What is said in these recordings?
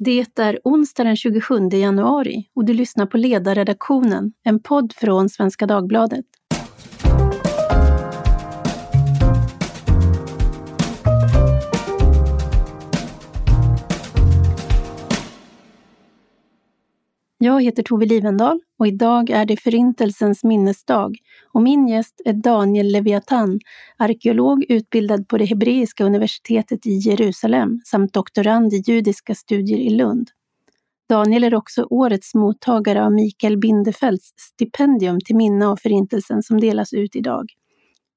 Det är onsdag den 27 januari och du lyssnar på Ledarredaktionen, en podd från Svenska Dagbladet. Jag heter Tove Livendal och idag är det Förintelsens minnesdag och min gäst är Daniel Leviathan, arkeolog utbildad på det Hebreiska universitetet i Jerusalem samt doktorand i judiska studier i Lund. Daniel är också årets mottagare av Mikael Bindefelds stipendium till minne av Förintelsen som delas ut idag.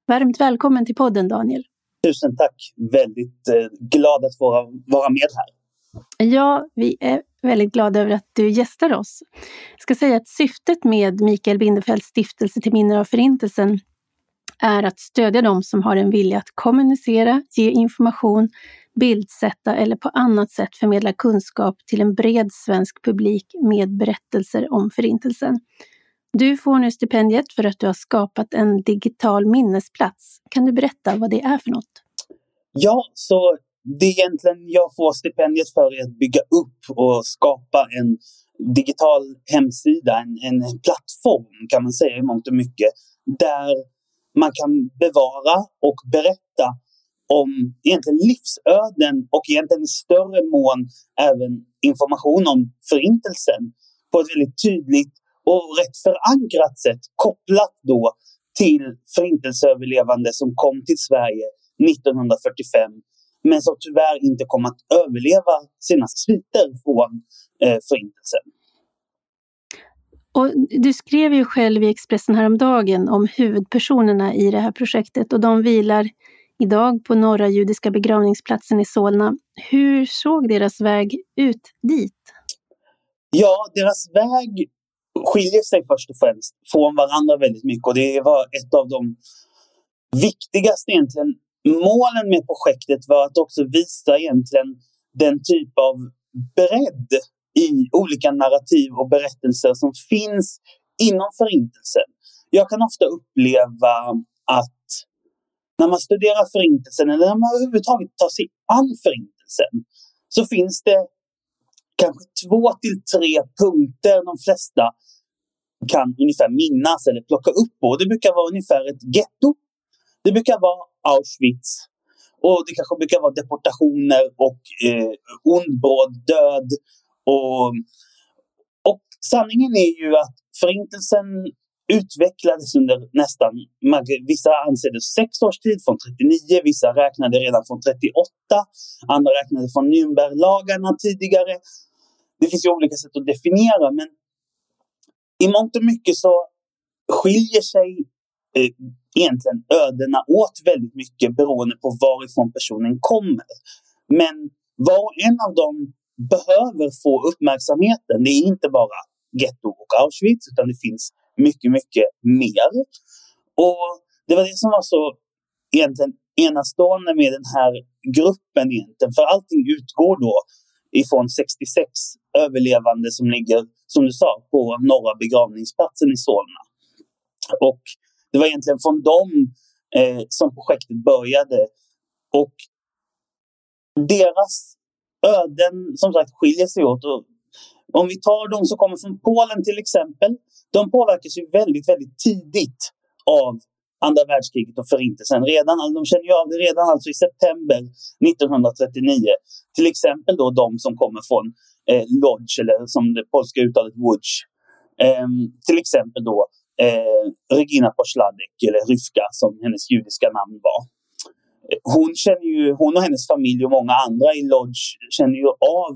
Varmt välkommen till podden Daniel. Tusen tack! Väldigt eh, glad att få vara med här. Ja, vi är väldigt glad över att du gästar oss. Jag ska säga att syftet med Mikael Bindefelds stiftelse till minne av Förintelsen är att stödja dem som har en vilja att kommunicera, ge information, bildsätta eller på annat sätt förmedla kunskap till en bred svensk publik med berättelser om Förintelsen. Du får nu stipendiet för att du har skapat en digital minnesplats. Kan du berätta vad det är för något? Ja, så det är egentligen jag får stipendiet för är att bygga upp och skapa en digital hemsida, en, en plattform kan man säga i mångt och mycket, där man kan bevara och berätta om egentligen livsöden och egentligen i större mån även information om förintelsen på ett väldigt tydligt och rätt förankrat sätt kopplat då till förintelseöverlevande som kom till Sverige 1945 men som tyvärr inte kom att överleva sina sviter från eh, Förintelsen. Och du skrev ju själv i Expressen häromdagen om huvudpersonerna i det här projektet och de vilar idag på Norra Judiska begravningsplatsen i Solna. Hur såg deras väg ut dit? Ja, deras väg skiljer sig först och främst från varandra väldigt mycket och det var ett av de viktigaste egentligen målen med projektet var att också visa egentligen den typ av bredd i olika narrativ och berättelser som finns inom Förintelsen. Jag kan ofta uppleva att när man studerar Förintelsen eller när man överhuvudtaget tar sig an Förintelsen så finns det kanske två till tre punkter de flesta kan ungefär minnas eller plocka upp på. Det brukar vara ungefär ett getto. Det brukar vara Auschwitz. Och det kanske brukar vara deportationer och eh, ondbråd död. Och, och sanningen är ju att Förintelsen utvecklades under nästan, vissa anser det sex års tid, från 39, vissa räknade redan från 38, andra räknade från Nürnberglagarna tidigare. Det finns ju olika sätt att definiera, men i mångt och mycket så skiljer sig eh, egentligen ödena åt väldigt mycket beroende på varifrån personen kommer. Men var och en av dem behöver få uppmärksamheten. Det är inte bara getto och Auschwitz utan det finns mycket, mycket mer. Och det var det som var så egentligen enastående med den här gruppen egentligen. För allting utgår då ifrån 66 överlevande som ligger, som du sa, på norra begravningsplatsen i Solna. Och det var egentligen från dem eh, som projektet började. Och deras öden som sagt skiljer sig åt. Och om vi tar de som kommer från Polen till exempel. De påverkas ju väldigt, väldigt tidigt av andra världskriget och förintelsen. Redan, de känner ju av det redan alltså i september 1939. Till exempel då de som kommer från eh, Lodz, eller som det polska uttalet Łódź. Eh, till exempel då eh, Regina Posladek, eller Ryska som hennes judiska namn var. Hon, känner ju, hon och hennes familj och många andra i Lodge känner ju av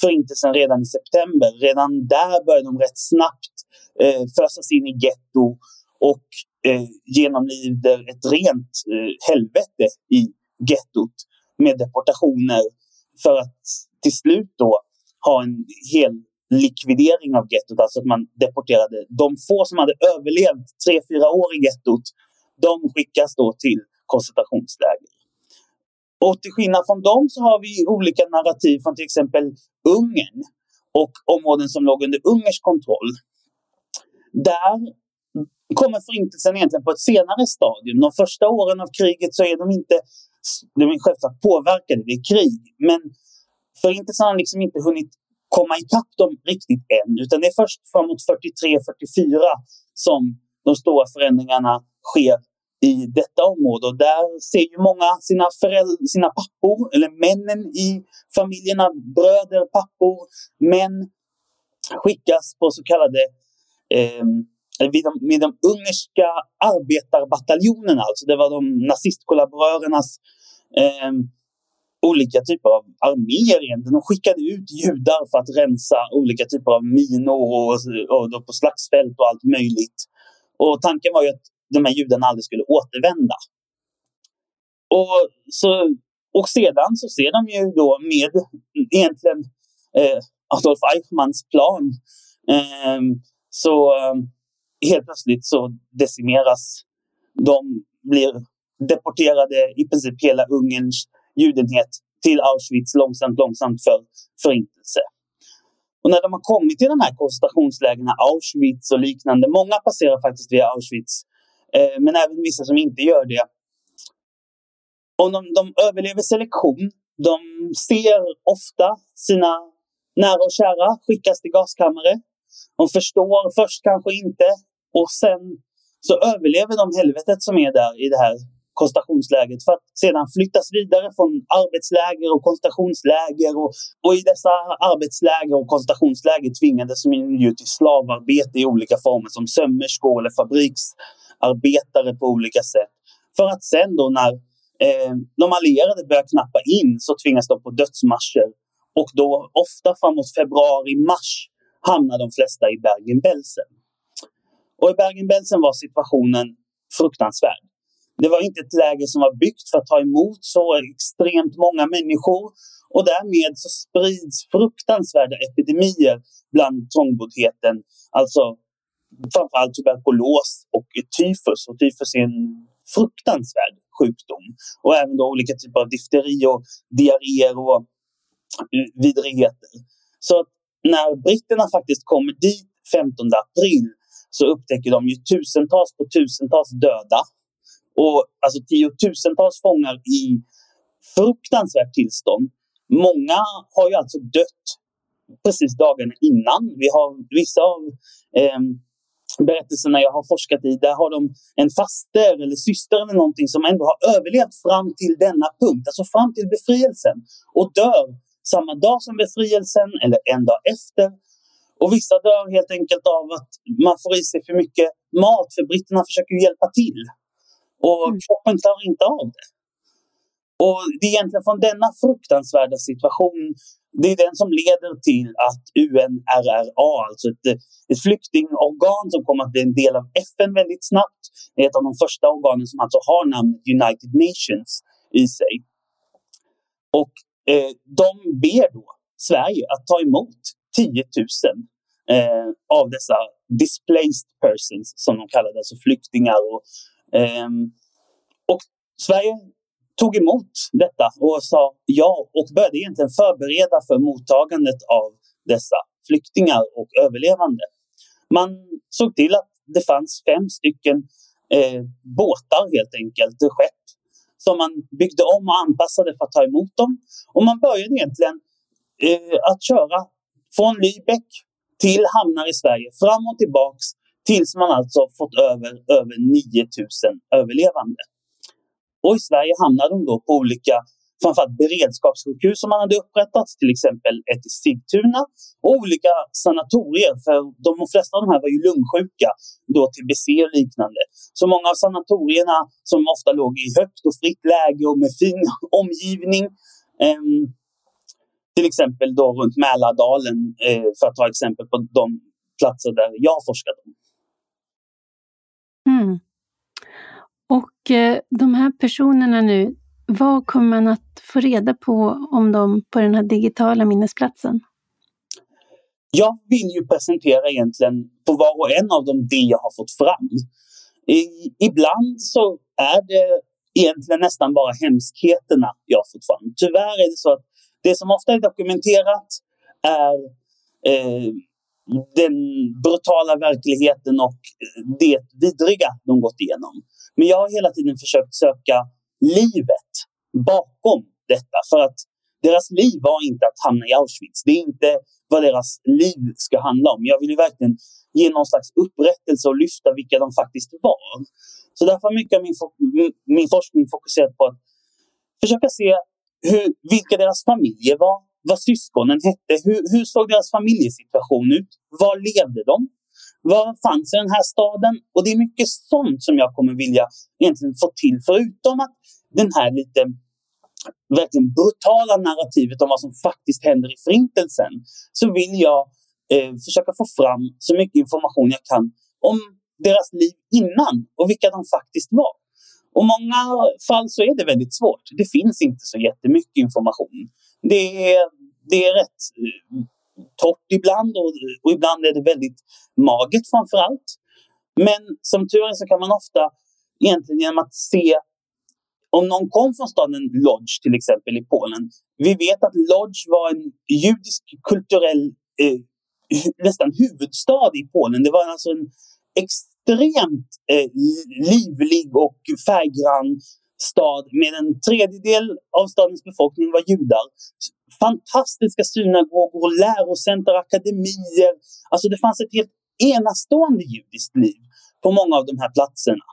Förintelsen redan i september. Redan där börjar de rätt snabbt eh, fösas in i getto och eh, genomlider ett rent eh, helvete i gettot med deportationer för att till slut då ha en hel likvidering av gettot, alltså att man deporterade de få som hade överlevt tre, fyra år i gettot. De skickas då till koncentrationsläger. Och till skillnad från dem så har vi olika narrativ från till exempel Ungern och områden som låg under ungersk kontroll. Där kommer förintelsen egentligen på ett senare stadium. De första åren av kriget så är de inte, de är självklart påverkade, det är krig. Men Förintelsen har liksom inte hunnit komma ikapp dem riktigt än, utan det är först framåt 43-44 som de stora förändringarna sker i detta område. Och där ser ju många sina, föräldrar, sina pappor, eller männen i familjerna, bröder, pappor, män skickas på så kallade eh, vid de, med de ungerska arbetarbataljonerna, alltså det var de nazistkollaborörernas eh, olika typer av arméer egentligen. De skickade ut judar för att rensa olika typer av minor och, och, och på slagsfält och allt möjligt. Och tanken var ju att de här judarna aldrig skulle återvända. Och, så, och sedan så ser de ju då med egentligen eh, Adolf Eichmanns plan eh, så eh, helt plötsligt så decimeras de, blir deporterade i princip hela Ungerns judenhet till Auschwitz långsamt, långsamt för förintelse. Och när de har kommit till de här koncentrationslägren, Auschwitz och liknande, många passerar faktiskt via Auschwitz, eh, men även vissa som inte gör det. Om de, de överlever selektion, de ser ofta sina nära och kära skickas till gaskammare. De förstår först kanske inte och sen så överlever de helvetet som är där i det här koncentrationslägret för att sedan flyttas vidare från arbetsläger och koncentrationsläger. Och, och i dessa arbetsläger och koncentrationsläger tvingades de ju till slavarbete i olika former som sömmerskor eller fabriksarbetare på olika sätt. För att sen då när eh, de allierade börjar knappa in så tvingas de på dödsmarscher. Och då ofta framåt februari-mars hamnar de flesta i Bergen-Belsen. Och i Bergen-Belsen var situationen fruktansvärd. Det var inte ett läger som var byggt för att ta emot så extremt många människor och därmed så sprids fruktansvärda epidemier bland trångboddheten. Alltså framförallt tuberkulos och tyfus. Och tyfus är en fruktansvärd sjukdom. Och även då olika typer av difteri och diarréer och eh, vidrigheter. Så när britterna faktiskt kommer dit 15 april så upptäcker de ju tusentals på tusentals döda och alltså tiotusentals fångar i fruktansvärt tillstånd. Många har ju alltså dött precis dagarna innan. Vi har vissa av eh, berättelserna jag har forskat i, där har de en faster eller syster eller någonting som ändå har överlevt fram till denna punkt, alltså fram till befrielsen och dör samma dag som befrielsen eller en dag efter. Och vissa dör helt enkelt av att man får i sig för mycket mat, för britterna försöker hjälpa till. Och mm. kroppen klarar inte av det. Och det är egentligen från denna fruktansvärda situation, det är den som leder till att UNRRA, alltså ett, ett flyktingorgan som kommer att bli en del av FN väldigt snabbt, det är ett av de första organen som alltså har namnet United Nations i sig. Och eh, de ber då Sverige att ta emot 10 000 eh, av dessa displaced persons, som de kallar det, alltså flyktingar och Ehm, och Sverige tog emot detta och sa ja och började egentligen förbereda för mottagandet av dessa flyktingar och överlevande. Man såg till att det fanns fem stycken eh, båtar helt enkelt, skepp, som man byggde om och anpassade för att ta emot dem. Och man började egentligen eh, att köra från Lübeck till hamnar i Sverige, fram och tillbaks Tills man alltså fått över, över 9000 överlevande. Och i Sverige hamnar de då på olika framförallt beredskapssjukhus som man hade upprättat, till exempel ett i Sigtuna och olika sanatorier, för de flesta av de här var ju lungsjuka, då TBC och liknande. Så många av sanatorierna som ofta låg i högt och fritt läge och med fin omgivning, eh, till exempel då runt Mälardalen, eh, för att ta exempel på de platser där jag forskat om. Mm. Och eh, de här personerna nu, vad kommer man att få reda på om dem på den här digitala minnesplatsen? Jag vill ju presentera egentligen på var och en av dem det jag har fått fram. I, ibland så är det egentligen nästan bara hemskheterna jag har fått fram. Tyvärr är det så att det som ofta är dokumenterat är eh, den brutala verkligheten och det vidriga de gått igenom. Men jag har hela tiden försökt söka livet bakom detta. För att deras liv var inte att hamna i Auschwitz. Det är inte vad deras liv ska handla om. Jag vill ju verkligen ge någon slags upprättelse och lyfta vilka de faktiskt var. Så därför har mycket av min, min forskning fokuserat på att försöka se hur, vilka deras familjer var, vad syskonen hette, hur, hur såg deras familjesituation ut, var levde de, vad fanns i den här staden? Och det är mycket sånt som jag kommer vilja egentligen få till, förutom att den här lite verkligen brutala narrativet om vad som faktiskt händer i Förintelsen, så vill jag eh, försöka få fram så mycket information jag kan om deras liv innan och vilka de faktiskt var. Och många fall så är det väldigt svårt. Det finns inte så jättemycket information. Det är, det är rätt eh, torrt ibland och, och ibland är det väldigt magert framför allt. Men som tur är så kan man ofta egentligen genom att se om någon kom från staden Lodz till exempel i Polen. Vi vet att Lodz var en judisk kulturell eh, nästan huvudstad i Polen. Det var alltså en extremt eh, livlig och färggrann stad med en tredjedel av stadens befolkning var judar. Fantastiska synagogor, lärocenter, akademier. Alltså det fanns ett helt enastående judiskt liv på många av de här platserna.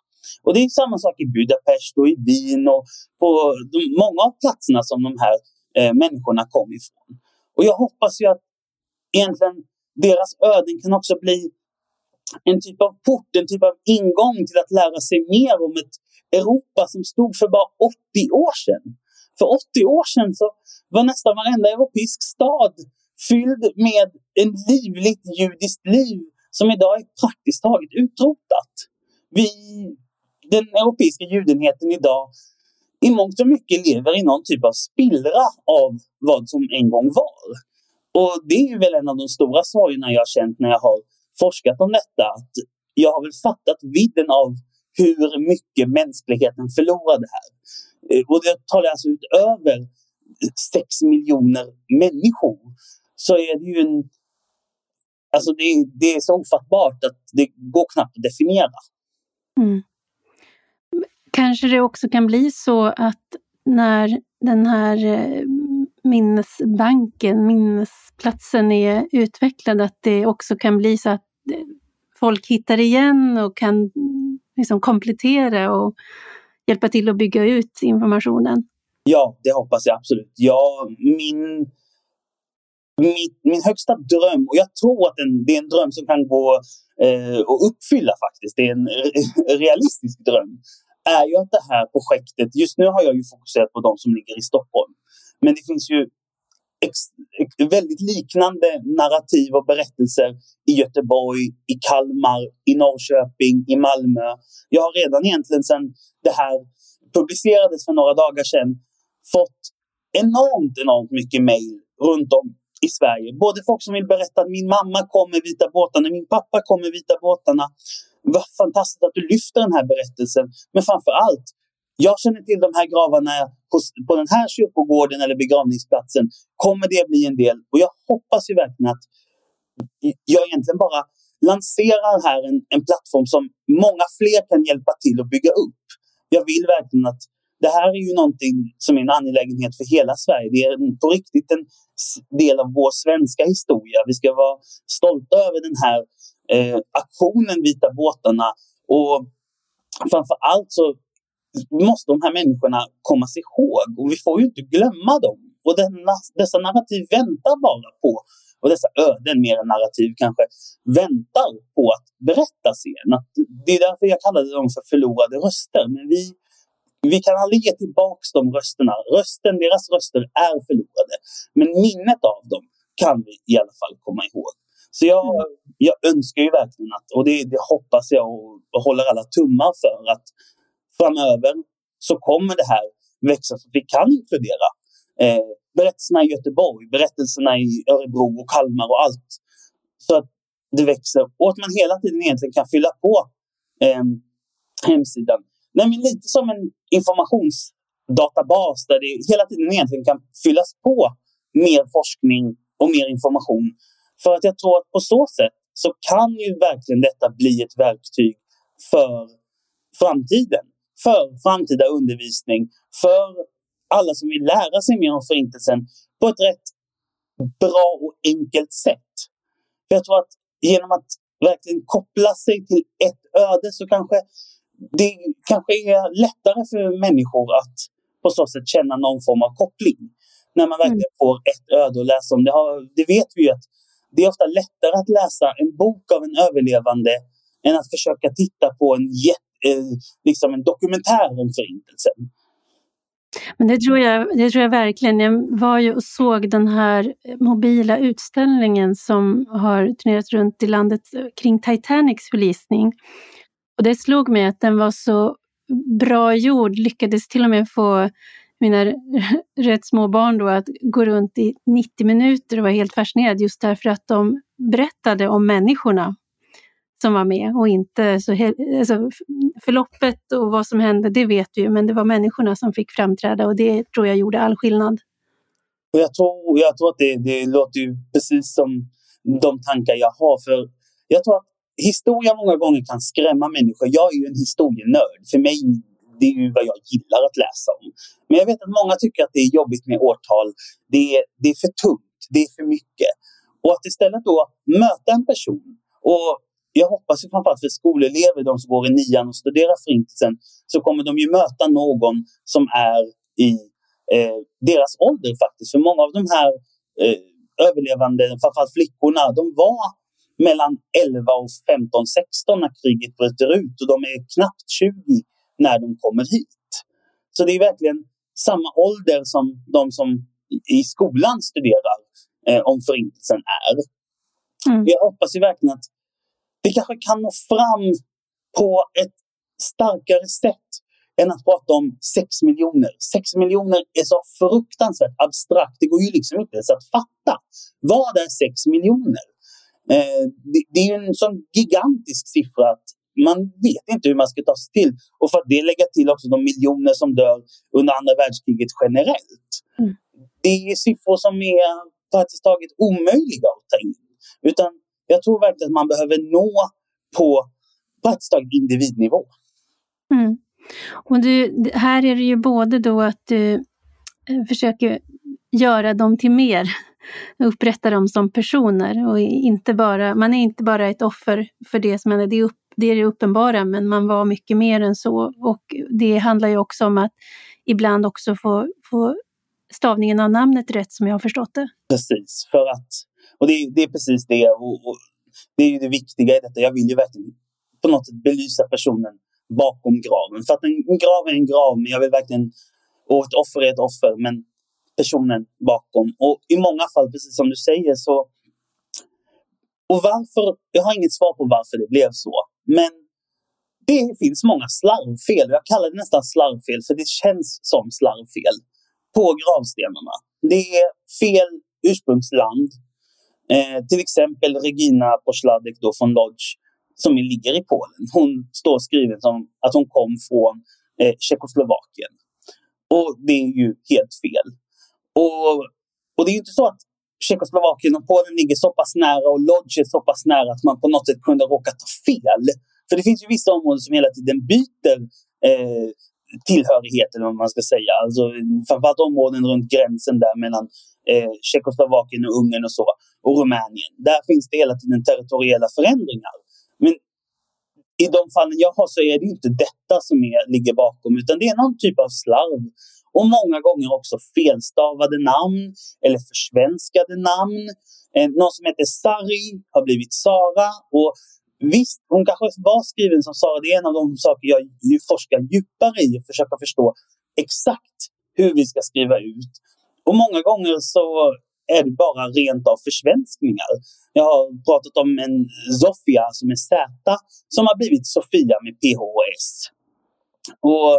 Och det är samma sak i Budapest och i Wien och på de, många av platserna som de här eh, människorna kom ifrån. Och jag hoppas ju att egentligen deras öden kan också bli en typ av port, en typ av ingång till att lära sig mer om ett Europa som stod för bara 80 år sedan. För 80 år sedan så var nästan varenda europeisk stad fylld med en livligt judiskt liv som idag är praktiskt taget utrotat. Vi den europeiska judenheten idag i mångt och mycket lever i någon typ av spillra av vad som en gång var. Och det är väl en av de stora sorgerna jag har känt när jag har forskat om detta. Att jag har väl fattat vidden av hur mycket mänskligheten förlorade här. Eh, och det talar alltså utöver sex miljoner människor. Så är det ju en... Alltså det, det är så ofattbart att det går knappt att definiera. Mm. Kanske det också kan bli så att när den här eh, minnesbanken, minnesplatsen är utvecklad, att det också kan bli så att eh, folk hittar igen och kan liksom komplettera och hjälpa till att bygga ut informationen? Ja, det hoppas jag absolut. Ja, min, min, min högsta dröm, och jag tror att den, det är en dröm som kan gå eh, att uppfylla faktiskt, det är en realistisk dröm, är ju att det här projektet, just nu har jag ju fokuserat på de som ligger i Stockholm, men det finns ju ex, väldigt liknande narrativ och berättelser i Göteborg, i Kalmar, i Norrköping, i Malmö. Jag har redan egentligen sedan det här publicerades för några dagar sedan fått enormt, enormt mycket mejl runt om i Sverige. Både folk som vill berätta att min mamma kom med vita båtarna, min pappa kom med vita båtarna. Vad fantastiskt att du lyfter den här berättelsen. Men framför allt, jag känner till de här gravarna på, på den här kyrkogården eller begravningsplatsen. Kommer det bli en del? Och jag hoppas ju verkligen att jag egentligen bara lanserar här en, en plattform som många fler kan hjälpa till att bygga upp. Jag vill verkligen att det här är ju någonting som är en angelägenhet för hela Sverige. Det är på riktigt en del av vår svenska historia. Vi ska vara stolta över den här eh, aktionen Vita båtarna. Och framför allt så måste de här människorna kommas ihåg och vi får ju inte glömma dem. Och denna, dessa narrativ väntar bara på, och dessa öden mer än narrativ kanske, väntar på att berättas igen. Att det är därför jag kallade dem för förlorade röster. Men vi, vi kan aldrig ge tillbaks de rösterna. Rösten, deras röster är förlorade. Men minnet av dem kan vi i alla fall komma ihåg. Så jag, mm. jag önskar ju verkligen att, och det, det hoppas jag och håller alla tummar för, att framöver så kommer det här växa så att vi kan inkludera eh, berättelserna i Göteborg, berättelserna i Örebro och Kalmar och allt. Så att det växer och att man hela tiden egentligen kan fylla på eh, hemsidan. Nej, men lite som en informationsdatabas där det hela tiden egentligen kan fyllas på mer forskning och mer information för att jag tror att på så sätt så kan ju verkligen detta bli ett verktyg för framtiden. För framtida undervisning, för alla som vill lära sig mer om Förintelsen på ett rätt bra och enkelt sätt. För jag tror att genom att verkligen koppla sig till ett öde så kanske det kanske är lättare för människor att på så sätt känna någon form av koppling. När man verkligen mm. får ett öde att läsa om. Det, har, det vet vi ju att det är ofta lättare att läsa en bok av en överlevande än att försöka titta på en, eh, liksom en dokumentär om Förintelsen. Men det tror, jag, det tror jag verkligen. Jag var ju och såg den här eh, mobila utställningen som har turnerat runt i landet eh, kring Titanics förlisning. Och det slog mig att den var så bra gjord, lyckades till och med få mina rätt små barn då att gå runt i 90 minuter och var helt fascinerad just därför att de berättade om människorna som var med och inte så... Alltså, förloppet och vad som hände, det vet vi ju, men det var människorna som fick framträda och det tror jag gjorde all skillnad. Och jag, tror, jag tror att det, det låter ju precis som de tankar jag har. För jag tror att historia många gånger kan skrämma människor. Jag är ju en historienörd. För mig det är ju vad jag gillar att läsa om. Men jag vet att många tycker att det är jobbigt med årtal. Det är, det är för tungt, det är för mycket. Och att istället då möta en person. Och jag hoppas ju framförallt för skolelever, de som går i nian och studerar Förintelsen, så kommer de ju möta någon som är i eh, deras ålder faktiskt. För många av de här eh, överlevande, framförallt flickorna, de var mellan 11 och 15, 16 när kriget bryter ut och de är knappt 20 när de kommer hit. Så det är verkligen samma ålder som de som i skolan studerar eh, om Förintelsen är. Mm. Jag hoppas ju verkligen att vi kanske kan nå fram på ett starkare sätt än att prata om 6 miljoner. 6 miljoner är så fruktansvärt abstrakt. Det går ju liksom inte ens att fatta. Vad är 6 miljoner? Eh, det, det, är en sån gigantisk siffra att man vet inte hur man ska ta sig till. Och för att det lägga till också de miljoner som dör under andra världskriget generellt. Mm. Det är siffror som är praktiskt taget omöjliga att ta in. Utan jag tror verkligen att man behöver nå på praktiskt taget individnivå. Mm. Och du, här är det ju både då att du eh, försöker göra dem till mer, upprätta dem som personer och inte bara, man är inte bara ett offer för det som händer, det är upp, det är det uppenbara, men man var mycket mer än så. Och det handlar ju också om att ibland också få, få stavningen av namnet rätt som jag har förstått det. Precis, för att, och det, det är precis det. Och, och, det är ju det viktiga i detta. Jag vill ju verkligen på något sätt belysa personen bakom graven. För att en, en grav är en grav, men jag vill verkligen, och ett offer är ett offer, men personen bakom. Och i många fall, precis som du säger, så och varför? Jag har inget svar på varför det blev så. Men det finns många slarvfel. Jag kallar det nästan slarvfel för det känns som slarvfel på gravstenarna. Det är fel ursprungsland. Eh, till exempel Regina Posladek då från Lodz som ligger i Polen. Hon står skriven som att hon kom från eh, Tjeckoslovakien. Och det är ju helt fel. Och, och det är ju inte så att Tjeckoslovakien och Polen ligger så pass nära och Lodz är så pass nära att man på något sätt kunde råka ta fel. För det finns ju vissa områden som hela tiden byter eh, tillhörighet, eller vad man ska säga. Alltså, framförallt områden runt gränsen där mellan eh, Tjeckoslovakien och Ungern och så, och Rumänien. Där finns det hela tiden territoriella förändringar. Men i de fallen jag har så är det inte detta som är, ligger bakom, utan det är någon typ av slarv. Och många gånger också felstavade namn eller försvenskade namn. Eh, någon som heter Sari har blivit Sara. Och Visst, hon kanske var skriven som Sara. Det är en av de saker jag forskar djupare i och försöker förstå exakt hur vi ska skriva ut. Och många gånger så är det bara rent av försvenskningar. Jag har pratat om en Sofia som är Z som har blivit Sofia med PH och S. Och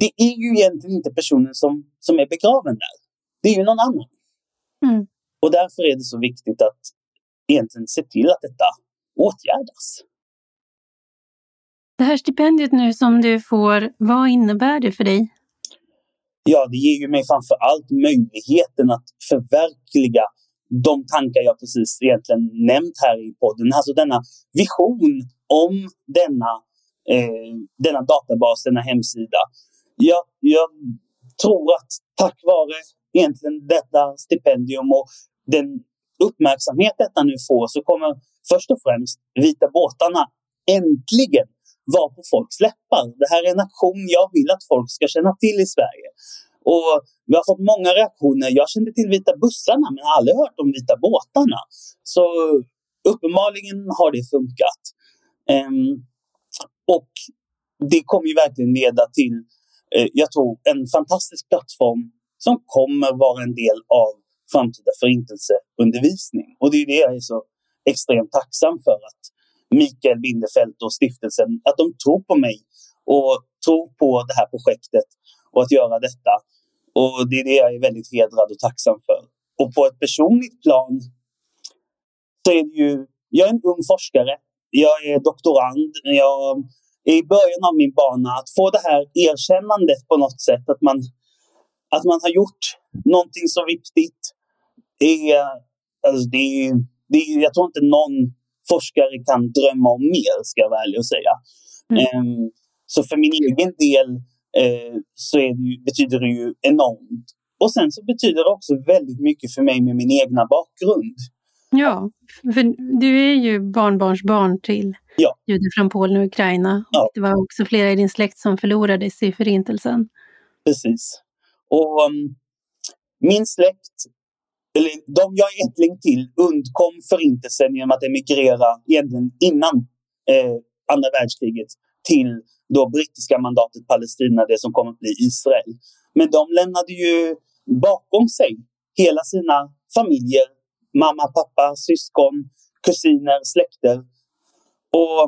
det är ju egentligen inte personen som, som är begraven där. Det är ju någon annan. Mm. Och därför är det så viktigt att egentligen se till att detta åtgärdas. Det här stipendiet nu som du får, vad innebär det för dig? Ja, det ger ju mig framför allt möjligheten att förverkliga de tankar jag precis egentligen nämnt här i podden. Alltså denna vision om denna, eh, denna databas, denna hemsida. Jag, jag tror att tack vare egentligen detta stipendium och den uppmärksamhet detta nu får så kommer först och främst Vita båtarna äntligen vara på folks läppar. Det här är en aktion jag vill att folk ska känna till i Sverige. Och vi har fått många reaktioner. Jag kände till Vita bussarna men har aldrig hört om Vita båtarna. Så uppenbarligen har det funkat. Um, och det kommer ju verkligen leda till, uh, jag tror, en fantastisk plattform som kommer vara en del av framtida förintelseundervisning. Och det är det jag är så extremt tacksam för att Mikael Bindefeld och stiftelsen, att de tror på mig och tror på det här projektet och att göra detta. Och det är det jag är väldigt hedrad och tacksam för. Och på ett personligt plan så är det ju, jag är en ung forskare. Jag är doktorand. Jag är i början av min bana. Att få det här erkännandet på något sätt, att man, att man har gjort någonting så viktigt. Är, alltså det är, det är, jag tror inte någon forskare kan drömma om mer, ska jag vara ärlig och säga. Mm. Um, så för min egen del uh, så det ju, betyder det ju enormt. Och sen så betyder det också väldigt mycket för mig med min egna bakgrund. Ja, för du är ju barnbarnsbarn till ja. judar från Polen och Ukraina. Ja. Och det var också flera i din släkt som förlorades i Förintelsen. Precis. Och um, min släkt de jag är ättling till undkom förintelsen genom att emigrera egentligen innan eh, andra världskriget till då brittiska mandatet Palestina, det som kommer att bli Israel. Men de lämnade ju bakom sig hela sina familjer, mamma, pappa, syskon, kusiner, släkter. Och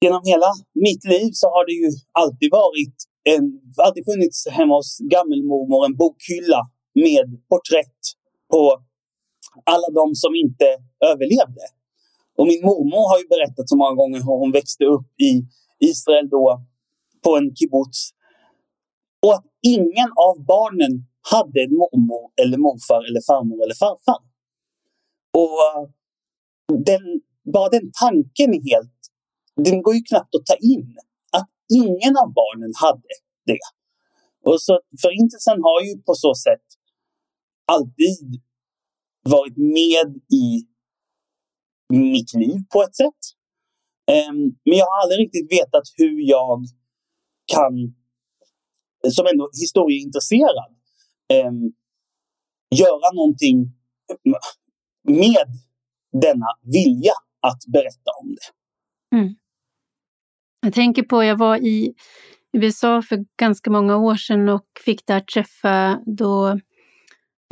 genom hela mitt liv så har det ju alltid varit en, alltid funnits hemma hos gammelmormor en bokhylla med porträtt på alla de som inte överlevde. Och min mormor har ju berättat så många gånger hur hon växte upp i Israel då på en kibbutz. Och att ingen av barnen hade en mormor eller morfar eller farmor eller farfar. Och eh, den, bara den tanken är helt... Den går ju knappt att ta in. Att ingen av barnen hade det. Och så Förintelsen har ju på så sätt alltid varit med i mitt liv på ett sätt. Ehm, men jag har aldrig riktigt vetat hur jag kan, som ändå historieintresserad, ehm, göra någonting med denna vilja att berätta om det. Mm. Jag tänker på, jag var i USA för ganska många år sedan och fick där träffa då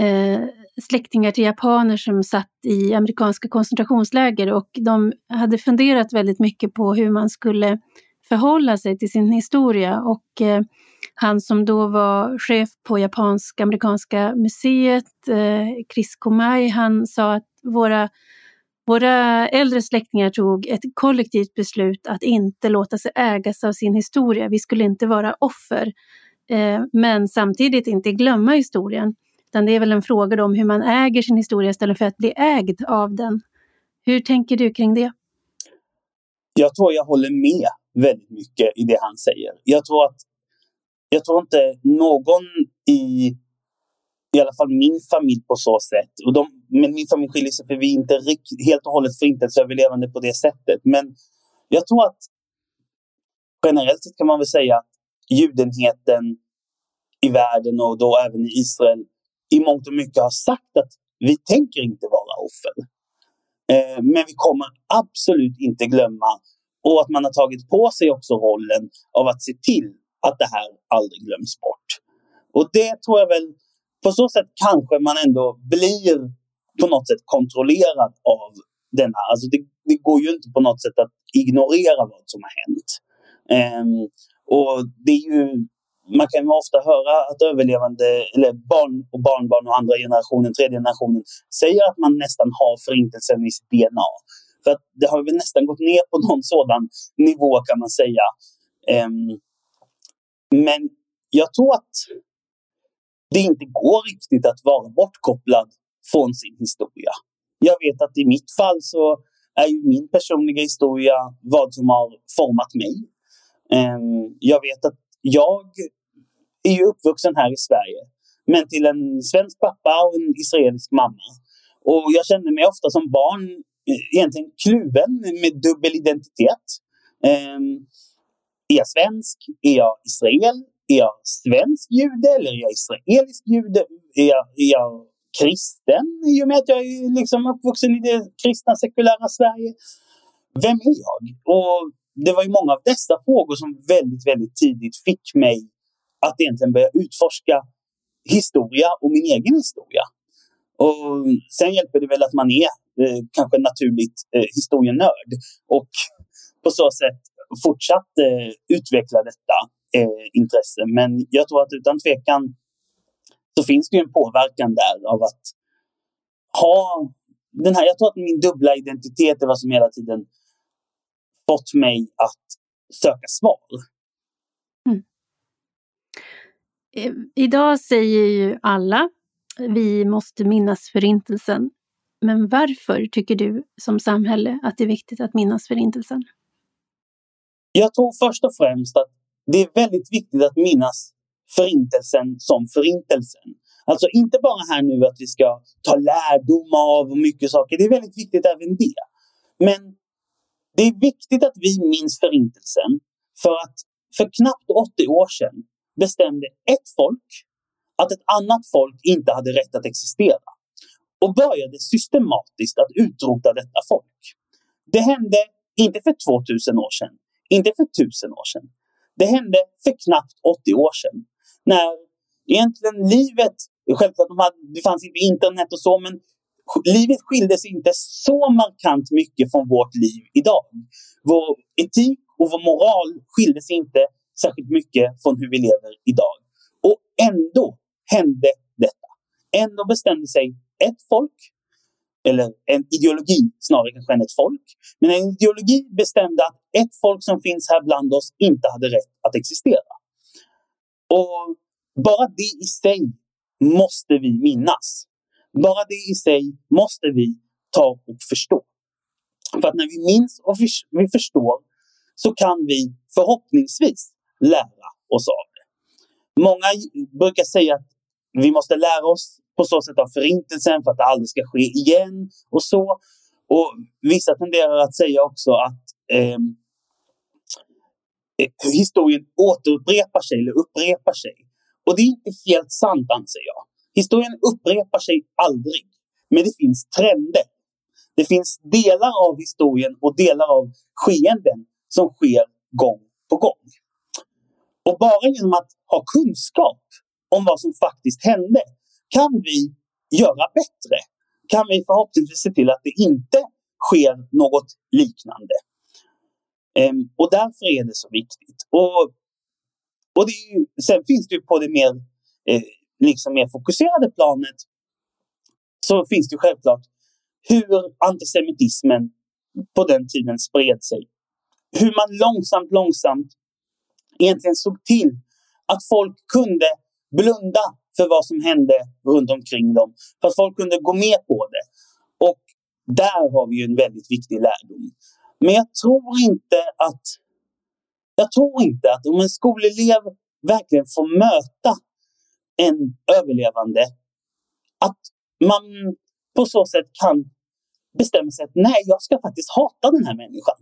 eh, släktingar till japaner som satt i amerikanska koncentrationsläger och de hade funderat väldigt mycket på hur man skulle förhålla sig till sin historia och eh, han som då var chef på japansk-amerikanska museet, eh, Chris Komai, han sa att våra, våra äldre släktingar tog ett kollektivt beslut att inte låta sig ägas av sin historia. Vi skulle inte vara offer, eh, men samtidigt inte glömma historien. Utan det är väl en fråga om hur man äger sin historia istället för att bli ägd av den. Hur tänker du kring det? Jag tror jag håller med väldigt mycket i det han säger. Jag tror att jag tror inte någon i i alla fall min familj på så sätt. Och de, men min familj skiljer sig för vi är inte helt och hållet förintelseöverlevande på det sättet. Men jag tror att generellt sett kan man väl säga att judenheten i världen och då även i Israel i mångt och mycket har sagt att vi tänker inte vara offer. Eh, men vi kommer absolut inte glömma och att man har tagit på sig också rollen av att se till att det här aldrig glöms bort. Och det tror jag väl, på så sätt kanske man ändå blir på något sätt kontrollerad av denna. Alltså det, det går ju inte på något sätt att ignorera vad som har hänt. Um, och det är ju man kan ofta höra att överlevande, eller barn och barnbarn och andra generationen, tredje generationen, säger att man nästan har förintelsen i sitt DNA. För att det har väl nästan gått ner på någon sådan nivå kan man säga. Um, men jag tror att det inte går riktigt att vara bortkopplad från sin historia. Jag vet att i mitt fall så är ju min personliga historia vad som har format mig. Um, jag vet att jag är ju uppvuxen här i Sverige. Men till en svensk pappa och en israelisk mamma. Och jag kände mig ofta som barn eh, egentligen kluven med dubbel identitet. Ehm, är jag svensk? Är jag israel? Är jag svensk jude eller är jag israelisk jude? Är jag, är jag kristen i och med att jag är liksom uppvuxen i det kristna sekulära Sverige? Vem är jag? Och det var ju många av dessa frågor som väldigt, väldigt tidigt fick mig att egentligen börja utforska historia och min egen historia. Och sen hjälper det väl att man är eh, kanske naturligt eh, historienörd och på så sätt fortsatt eh, utveckla detta eh, intresse. Men jag tror att utan tvekan så finns det ju en påverkan där av att ha den här, jag tror att min dubbla identitet är vad som hela tiden fått mig att söka svar. Mm. Eh, idag säger ju alla vi måste minnas Förintelsen. Men varför tycker du som samhälle att det är viktigt att minnas Förintelsen? Jag tror först och främst att det är väldigt viktigt att minnas Förintelsen som Förintelsen. Alltså inte bara här nu att vi ska ta lärdom av mycket saker, det är väldigt viktigt även det. Men det är viktigt att vi minns Förintelsen för att för knappt 80 år sedan bestämde ett folk att ett annat folk inte hade rätt att existera och började systematiskt att utrota detta folk. Det hände inte för 2000 år sedan, inte för 1000 år sedan. Det hände för knappt 80 år sedan. När egentligen livet, självklart de hade, det fanns inte internet och så, men livet skilde sig inte så markant mycket från vårt liv idag. Vår etik och vår moral skilde sig inte särskilt mycket från hur vi lever idag. Och ändå hände detta. Ändå bestämde sig ett folk, eller en ideologi snarare kanske än ett folk, men en ideologi bestämde att ett folk som finns här bland oss inte hade rätt att existera. Och bara det i sig måste vi minnas. Bara det i sig måste vi ta och förstå. För att när vi minns och vi förstår så kan vi förhoppningsvis lära oss av det. Många brukar säga att vi måste lära oss på så sätt av förintelsen för att det aldrig ska ske igen och så. Och vissa tenderar att säga också att ehm, eh, historien återupprepar sig eller upprepar sig. Och det är inte helt sant anser jag. Historien upprepar sig aldrig, men det finns trender. Det finns delar av historien och delar av skeenden som sker gång på gång. Och bara genom att ha kunskap om vad som faktiskt hände kan vi göra bättre. Kan vi förhoppningsvis se till att det inte sker något liknande. Ehm, och därför är det så viktigt. Och, och det ju, sen finns det ju på det mer, eh, liksom mer fokuserade planet så finns det ju självklart hur antisemitismen på den tiden spred sig. Hur man långsamt, långsamt egentligen såg till att folk kunde blunda för vad som hände runt omkring dem. För att folk kunde gå med på det. Och där har vi ju en väldigt viktig lärdom. Men jag tror inte att jag tror inte att om en skolelev verkligen får möta en överlevande, att man på så sätt kan bestämma sig att nej, jag ska faktiskt hata den här människan.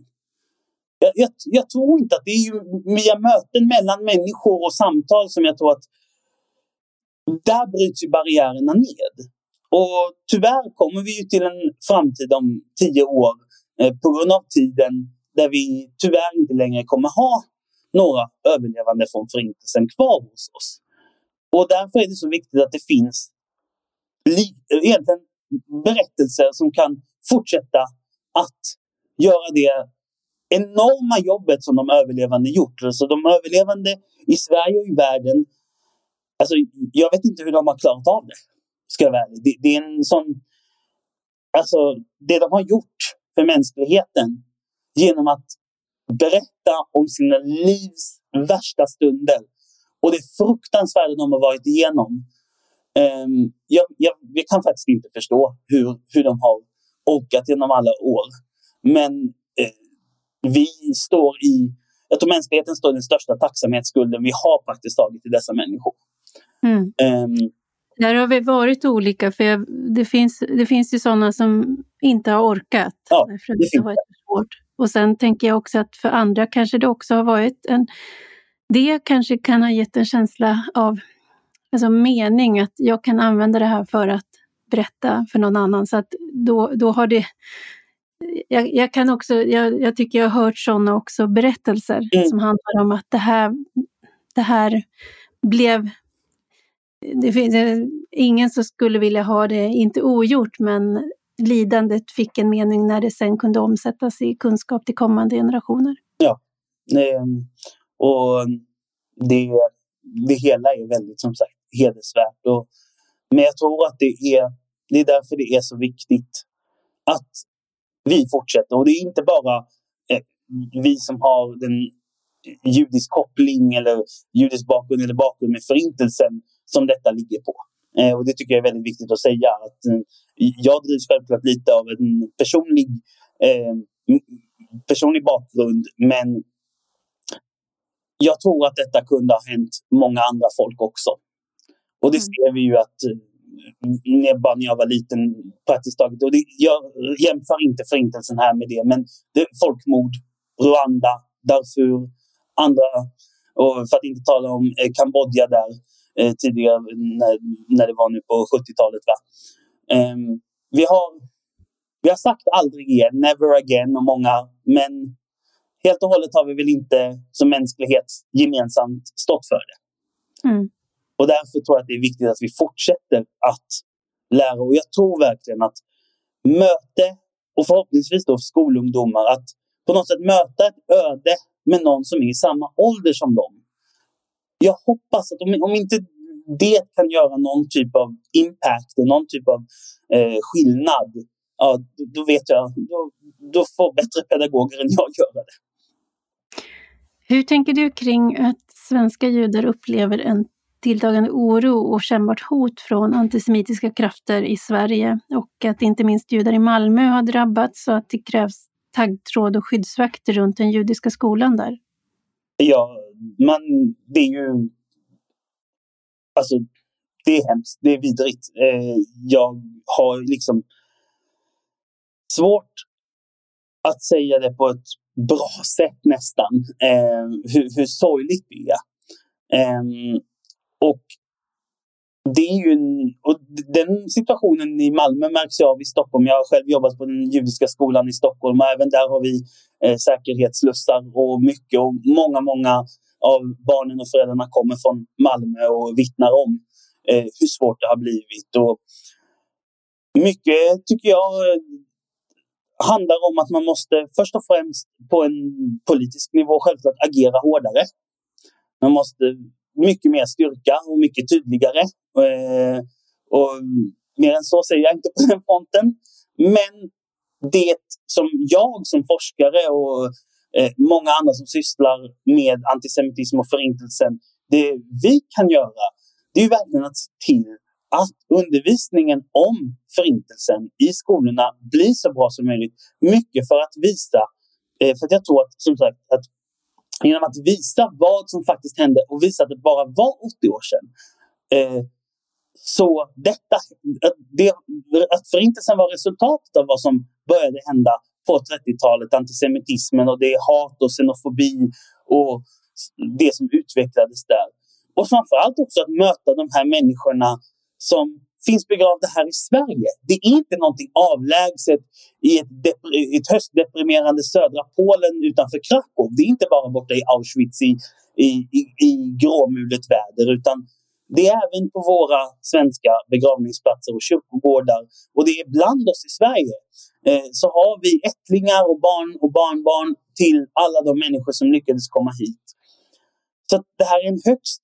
Jag, jag, jag tror inte att det är via möten mellan människor och samtal som jag tror att där bryts ju barriärerna ned. Och tyvärr kommer vi ju till en framtid om tio år eh, på grund av tiden där vi tyvärr inte längre kommer ha några överlevande från Förintelsen kvar hos oss. Och därför är det så viktigt att det finns egentligen berättelser som kan fortsätta att göra det enorma jobbet som de överlevande gjort. Alltså de överlevande i Sverige och i världen Alltså, jag vet inte hur de har klarat av det. Ska jag vara det, det är en sån... Alltså, det de har gjort för mänskligheten genom att berätta om sina livs värsta stunder och det fruktansvärda de har varit igenom. Um, jag, jag, jag, kan faktiskt inte förstå hur, hur de har orkat genom alla år. Men eh, vi står i jag tror mänskligheten står den största tacksamhetsskulden vi har praktiskt taget till dessa människor. Mm. Um, där har vi varit olika, för jag, det, finns, det finns ju sådana som inte har orkat. Ja, det, det har varit svårt. Och sen tänker jag också att för andra kanske det också har varit en... Det kanske kan ha gett en känsla av alltså mening, att jag kan använda det här för att berätta för någon annan. Så att då, då har det... Jag, jag kan också, jag, jag, tycker jag har hört sådana också berättelser mm. som handlar om att det här, det här blev det finns ingen som skulle vilja ha det, inte ogjort, men lidandet fick en mening när det sen kunde omsättas i kunskap till kommande generationer. Ja, och det, det hela är väldigt som sagt hedersvärt. Och, men jag tror att det är, det är därför det är så viktigt att vi fortsätter. Och det är inte bara eh, vi som har den judisk koppling eller judisk bakgrund eller bakgrund med förintelsen som detta ligger på. Eh, och det tycker jag är väldigt viktigt att säga. Att, eh, jag drivs självklart lite av en personlig, eh, personlig bakgrund, men jag tror att detta kunde ha hänt många andra folk också. Och det mm. ser vi ju att eh, bara när jag var liten praktiskt taget. Och det, jag jämför inte förintelsen här med det, men det, folkmord, Rwanda, Darfur, andra, och för att inte tala om eh, Kambodja där, eh, tidigare när, när det var nu på 70-talet. Va? Eh, vi, har, vi har sagt aldrig igen, never again och många, men helt och hållet har vi väl inte som mänsklighet gemensamt stått för det. Mm. Och därför tror jag att det är viktigt att vi fortsätter att lära. Och jag tror verkligen att möte och förhoppningsvis då skolungdomar att på något sätt möta ett öde med någon som är i samma ålder som dem jag hoppas att om, om inte det kan göra någon typ av impact, någon typ av eh, skillnad, ja, då vet jag, då, då får bättre pedagoger än jag göra det. Hur tänker du kring att svenska judar upplever en tilltagande oro och kännbart hot från antisemitiska krafter i Sverige och att inte minst judar i Malmö har drabbats och att det krävs taggtråd och skyddsvakter runt den judiska skolan där? Ja, man, det är ju... Alltså, det är hemskt. Det är vidrigt. Eh, jag har liksom svårt att säga det på ett bra sätt nästan. Eh, hur, hur sorgligt det är. Eh, och det är ju en, och den situationen i Malmö märks jag av i Stockholm. Jag har själv jobbat på den judiska skolan i Stockholm och även där har vi eh, säkerhetslussar och mycket och många, många av barnen och föräldrarna kommer från Malmö och vittnar om eh, hur svårt det har blivit. Och mycket tycker jag handlar om att man måste först och främst på en politisk nivå självklart agera hårdare. Man måste mycket mer styrka och mycket tydligare. Eh, och mer än så säger jag inte på den fronten. Men det som jag som forskare och eh, många andra som sysslar med antisemitism och förintelsen, det vi kan göra, det är verkligen att se till att undervisningen om förintelsen i skolorna blir så bra som möjligt. Mycket för att visa, eh, för att jag tror att som sagt att genom att visa vad som faktiskt hände och visa att det bara var 80 år sedan. Eh, så detta, att, det, att förintelsen var resultatet av vad som började hända på 30-talet, antisemitismen och det hat och xenofobi och det som utvecklades där. Och framförallt också att möta de här människorna som finns begravda här i Sverige. Det är inte någonting avlägset i ett, ett höstdeprimerande södra Polen utanför Krakow. Det är inte bara borta i Auschwitz i, i, i, i gråmulet väder utan det är även på våra svenska begravningsplatser och kyrkogårdar. Och det är bland oss i Sverige. Eh, så har vi ättlingar och barn och barnbarn till alla de människor som lyckades komma hit. Så det här är en högst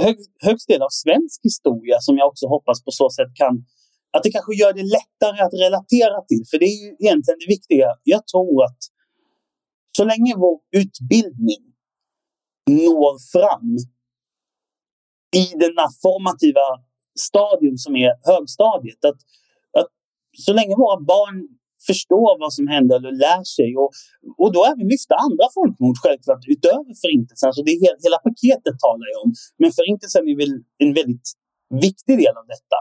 hög, högst del av svensk historia som jag också hoppas på så sätt kan att det kanske gör det lättare att relatera till. För det är ju egentligen det viktiga. Jag tror att så länge vår utbildning når fram i denna formativa stadium som är högstadiet. Att, att så länge våra barn förstår vad som hände eller lär sig. Och, och då även lyfta andra folkmord självklart utöver förintelsen. Så det är hela, hela paketet talar jag om. Men förintelsen är väl en väldigt viktig del av detta.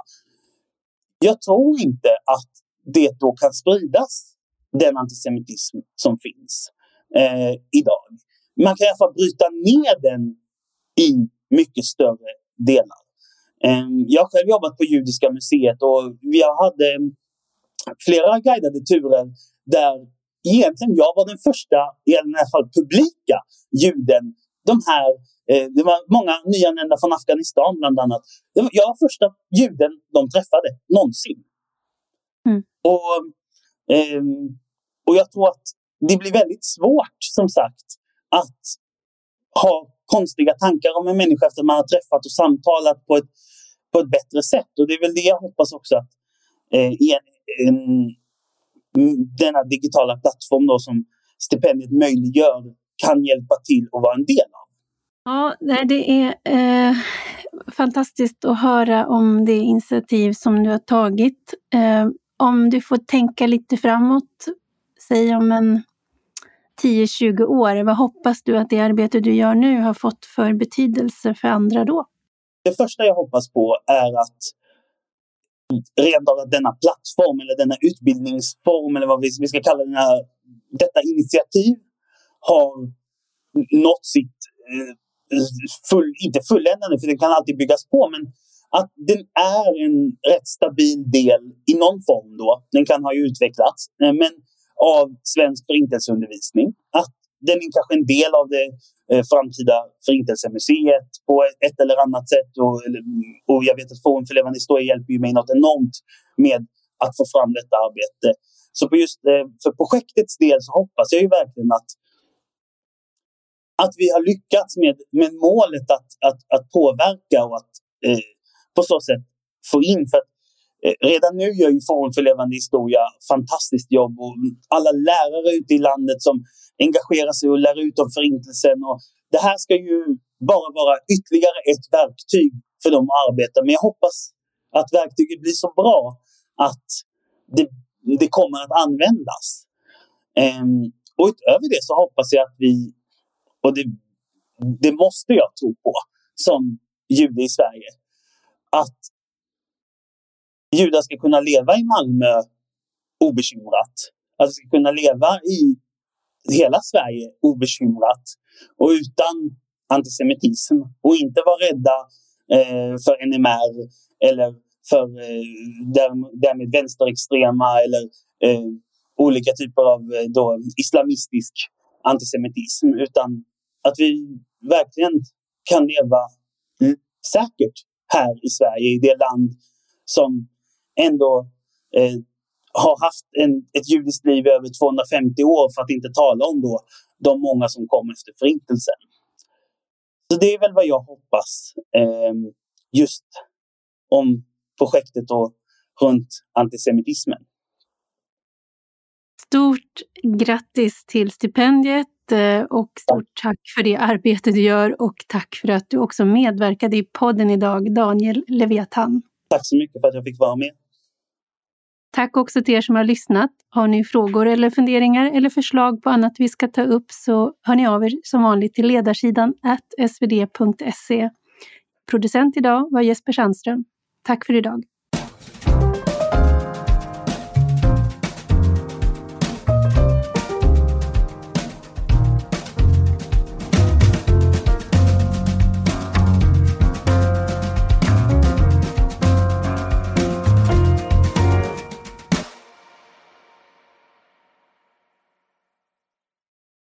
Jag tror inte att det då kan spridas, den antisemitism som finns eh, idag. Man kan i alla fall bryta ner den i mycket större delar. Eh, jag har själv jobbat på Judiska museet och jag hade flera guidade turer där egentligen jag var den första, i alla fall publika, juden. De här, eh, det var många nyanlända från Afghanistan bland annat. Jag var första juden de träffade någonsin. Mm. Och, eh, och jag tror att det blir väldigt svårt, som sagt, att ha konstiga tankar om en människa efter man har träffat och samtalat på ett, på ett bättre sätt. Och det är väl det jag hoppas också att eh, denna digitala plattform då som stipendiet möjliggör kan hjälpa till och vara en del av. Ja, det är eh, fantastiskt att höra om det initiativ som du har tagit. Eh, om du får tänka lite framåt, säg om en 10-20 år, vad hoppas du att det arbete du gör nu har fått för betydelse för andra då? Det första jag hoppas på är att rent av att denna plattform eller denna utbildningsform eller vad vi, ska kalla den här, detta initiativ har nått sitt, eh, full, inte fulländande för den kan alltid byggas på, men att den är en rätt stabil del i någon form då, den kan ha utvecklats, eh, men av svensk förintelseundervisning. Att den är kanske en del av det eh, framtida Förintelsemuseet på ett eller annat sätt. Och, och jag vet att Forum för levande historia hjälper mig något enormt med att få fram detta arbete. Så på just eh, för projektets del så hoppas jag ju verkligen att att vi har lyckats med, med målet att, att, att påverka och att eh, på så sätt få in. För att, eh, redan nu gör ju Forum för levande historia fantastiskt jobb och alla lärare ute i landet som engagera sig och lära ut om Förintelsen. Och det här ska ju bara vara ytterligare ett verktyg för dem att arbeta med. jag hoppas att verktyget blir så bra att det, det kommer att användas. Um, och utöver det så hoppas jag att vi, och det, det måste jag tro på som jude i Sverige, att judar ska kunna leva i Malmö obekymrat. Att de ska kunna leva i hela Sverige obekymrat och utan antisemitism och inte vara rädda eh, för NMR eller för eh, därmed vänsterextrema eller eh, olika typer av eh, då, islamistisk antisemitism utan att vi verkligen kan leva mm, säkert här i Sverige, i det land som ändå eh, har haft en, ett judiskt liv i över 250 år för att inte tala om då de många som kom efter förintelsen. Så det är väl vad jag hoppas eh, just om projektet och runt antisemitismen. Stort grattis till stipendiet eh, och stort tack för det arbete du gör och tack för att du också medverkade i podden idag, Daniel Leviathan. Tack så mycket för att jag fick vara med. Tack också till er som har lyssnat. Har ni frågor eller funderingar eller förslag på annat vi ska ta upp så hör ni av er som vanligt till ledarsidan svd.se. Producent idag var Jesper Sandström. Tack för idag.